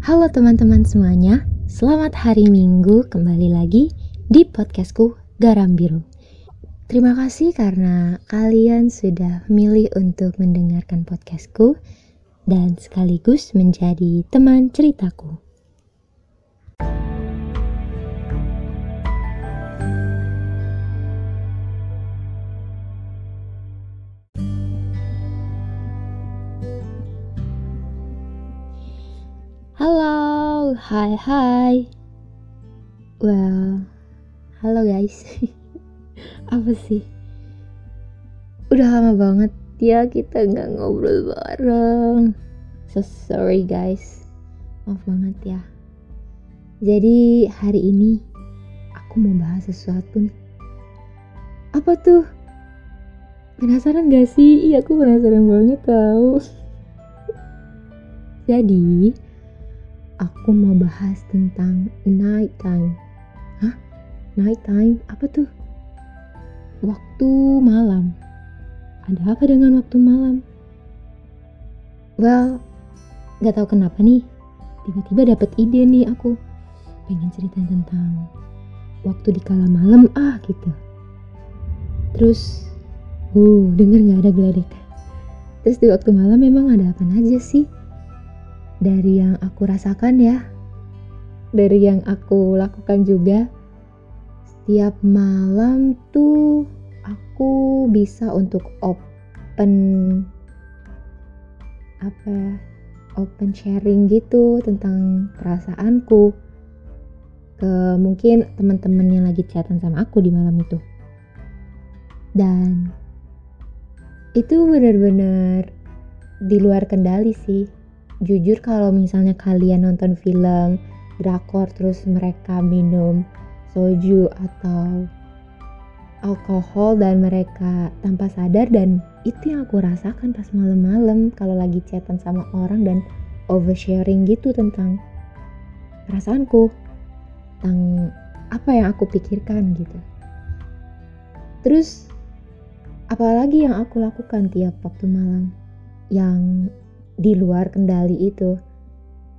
Halo teman-teman semuanya, selamat hari Minggu kembali lagi di podcastku Garam Biru. Terima kasih karena kalian sudah memilih untuk mendengarkan podcastku dan sekaligus menjadi teman ceritaku. Hai hai. Well, halo guys. Apa sih? Udah lama banget ya kita nggak ngobrol bareng. So sorry guys. Maaf banget ya. Jadi hari ini aku mau bahas sesuatu nih. Apa tuh? Penasaran gak sih? Iya aku penasaran banget tau. Jadi, aku mau bahas tentang night time. Hah? Night time? Apa tuh? Waktu malam. Ada apa dengan waktu malam? Well, gak tahu kenapa nih. Tiba-tiba dapet ide nih aku. Pengen cerita tentang waktu di kala malam ah gitu. Terus, uh, denger gak ada geledek. Terus di waktu malam memang ada apa aja sih? Dari yang aku rasakan ya, dari yang aku lakukan juga. Setiap malam tuh aku bisa untuk open apa ya, open sharing gitu tentang perasaanku ke mungkin teman-teman yang lagi chatan sama aku di malam itu. Dan itu benar-benar di luar kendali sih jujur kalau misalnya kalian nonton film drakor terus mereka minum soju atau alkohol dan mereka tanpa sadar dan itu yang aku rasakan pas malam-malam kalau lagi chatan sama orang dan oversharing gitu tentang perasaanku tentang apa yang aku pikirkan gitu. Terus apalagi yang aku lakukan tiap waktu malam? Yang di luar kendali itu.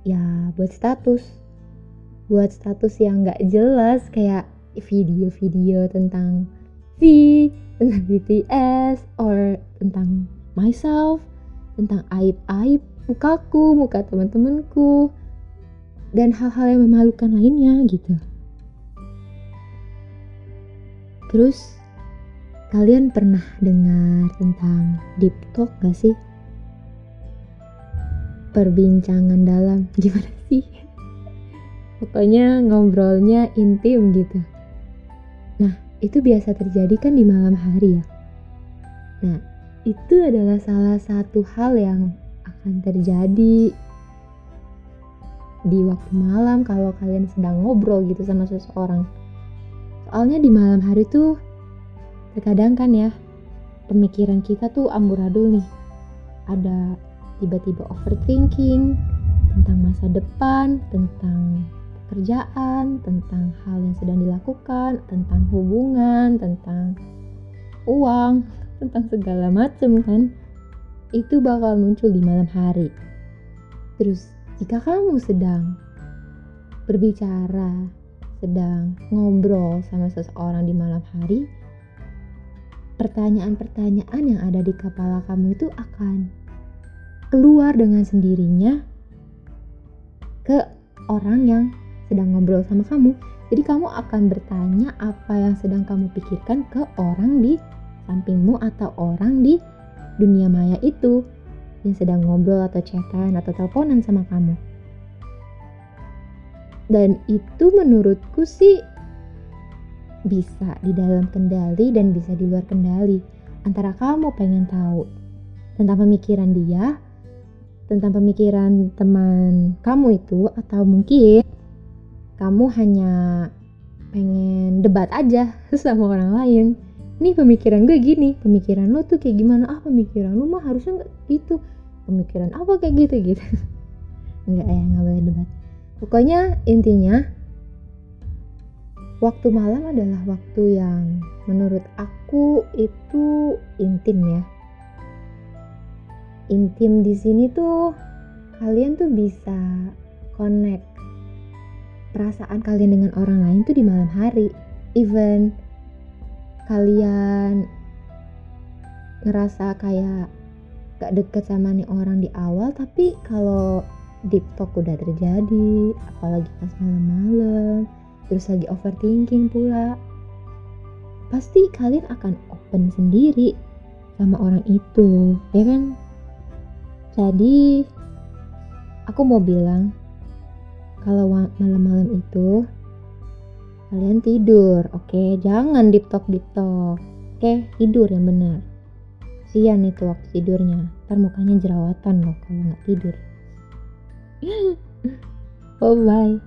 Ya buat status. Buat status yang nggak jelas kayak video-video tentang V tentang BTS or tentang myself tentang aib-aib mukaku muka teman-temanku dan hal-hal yang memalukan lainnya gitu. Terus kalian pernah dengar tentang deep talk gak sih perbincangan dalam. Gimana sih? Pokoknya ngobrolnya intim gitu. Nah itu biasa terjadi kan di malam hari ya? Nah itu adalah salah satu hal yang akan terjadi di waktu malam kalau kalian sedang ngobrol gitu sama seseorang. Soalnya di malam hari tuh terkadang kan ya pemikiran kita tuh amburadul nih. Ada tiba-tiba overthinking tentang masa depan, tentang pekerjaan, tentang hal yang sedang dilakukan, tentang hubungan, tentang uang, tentang segala macam kan. Itu bakal muncul di malam hari. Terus, jika kamu sedang berbicara, sedang ngobrol sama seseorang di malam hari, pertanyaan-pertanyaan yang ada di kepala kamu itu akan keluar dengan sendirinya ke orang yang sedang ngobrol sama kamu. Jadi kamu akan bertanya apa yang sedang kamu pikirkan ke orang di sampingmu atau orang di dunia maya itu yang sedang ngobrol atau chatan atau teleponan sama kamu. Dan itu menurutku sih bisa di dalam kendali dan bisa di luar kendali. Antara kamu pengen tahu tentang pemikiran dia tentang pemikiran teman kamu itu atau mungkin kamu hanya pengen debat aja sama orang lain. Nih pemikiran gue gini pemikiran lo tuh kayak gimana? Ah pemikiran lo mah harusnya nggak gitu. Pemikiran apa kayak gitu gitu? Nggak ya nggak boleh debat. Pokoknya intinya waktu malam adalah waktu yang menurut aku itu intim ya intim di sini tuh kalian tuh bisa connect perasaan kalian dengan orang lain tuh di malam hari. Even kalian ngerasa kayak gak deket sama nih orang di awal tapi kalau deep talk udah terjadi apalagi pas malam-malam terus lagi overthinking pula pasti kalian akan open sendiri sama orang itu ya kan jadi aku mau bilang kalau malam-malam itu kalian tidur oke? Okay? jangan deep talk oke? Okay? tidur yang benar. Sian itu waktu tidurnya. Ntar mukanya jerawatan loh kalau nggak tidur. Oh bye.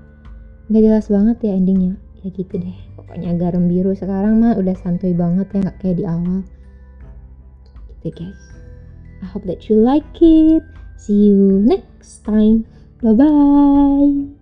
Nggak jelas banget ya endingnya. Ya gitu deh. Pokoknya garam biru sekarang mah udah santuy banget ya nggak kayak di awal. Gitu guys I hope that you like it. See you next time. Bye bye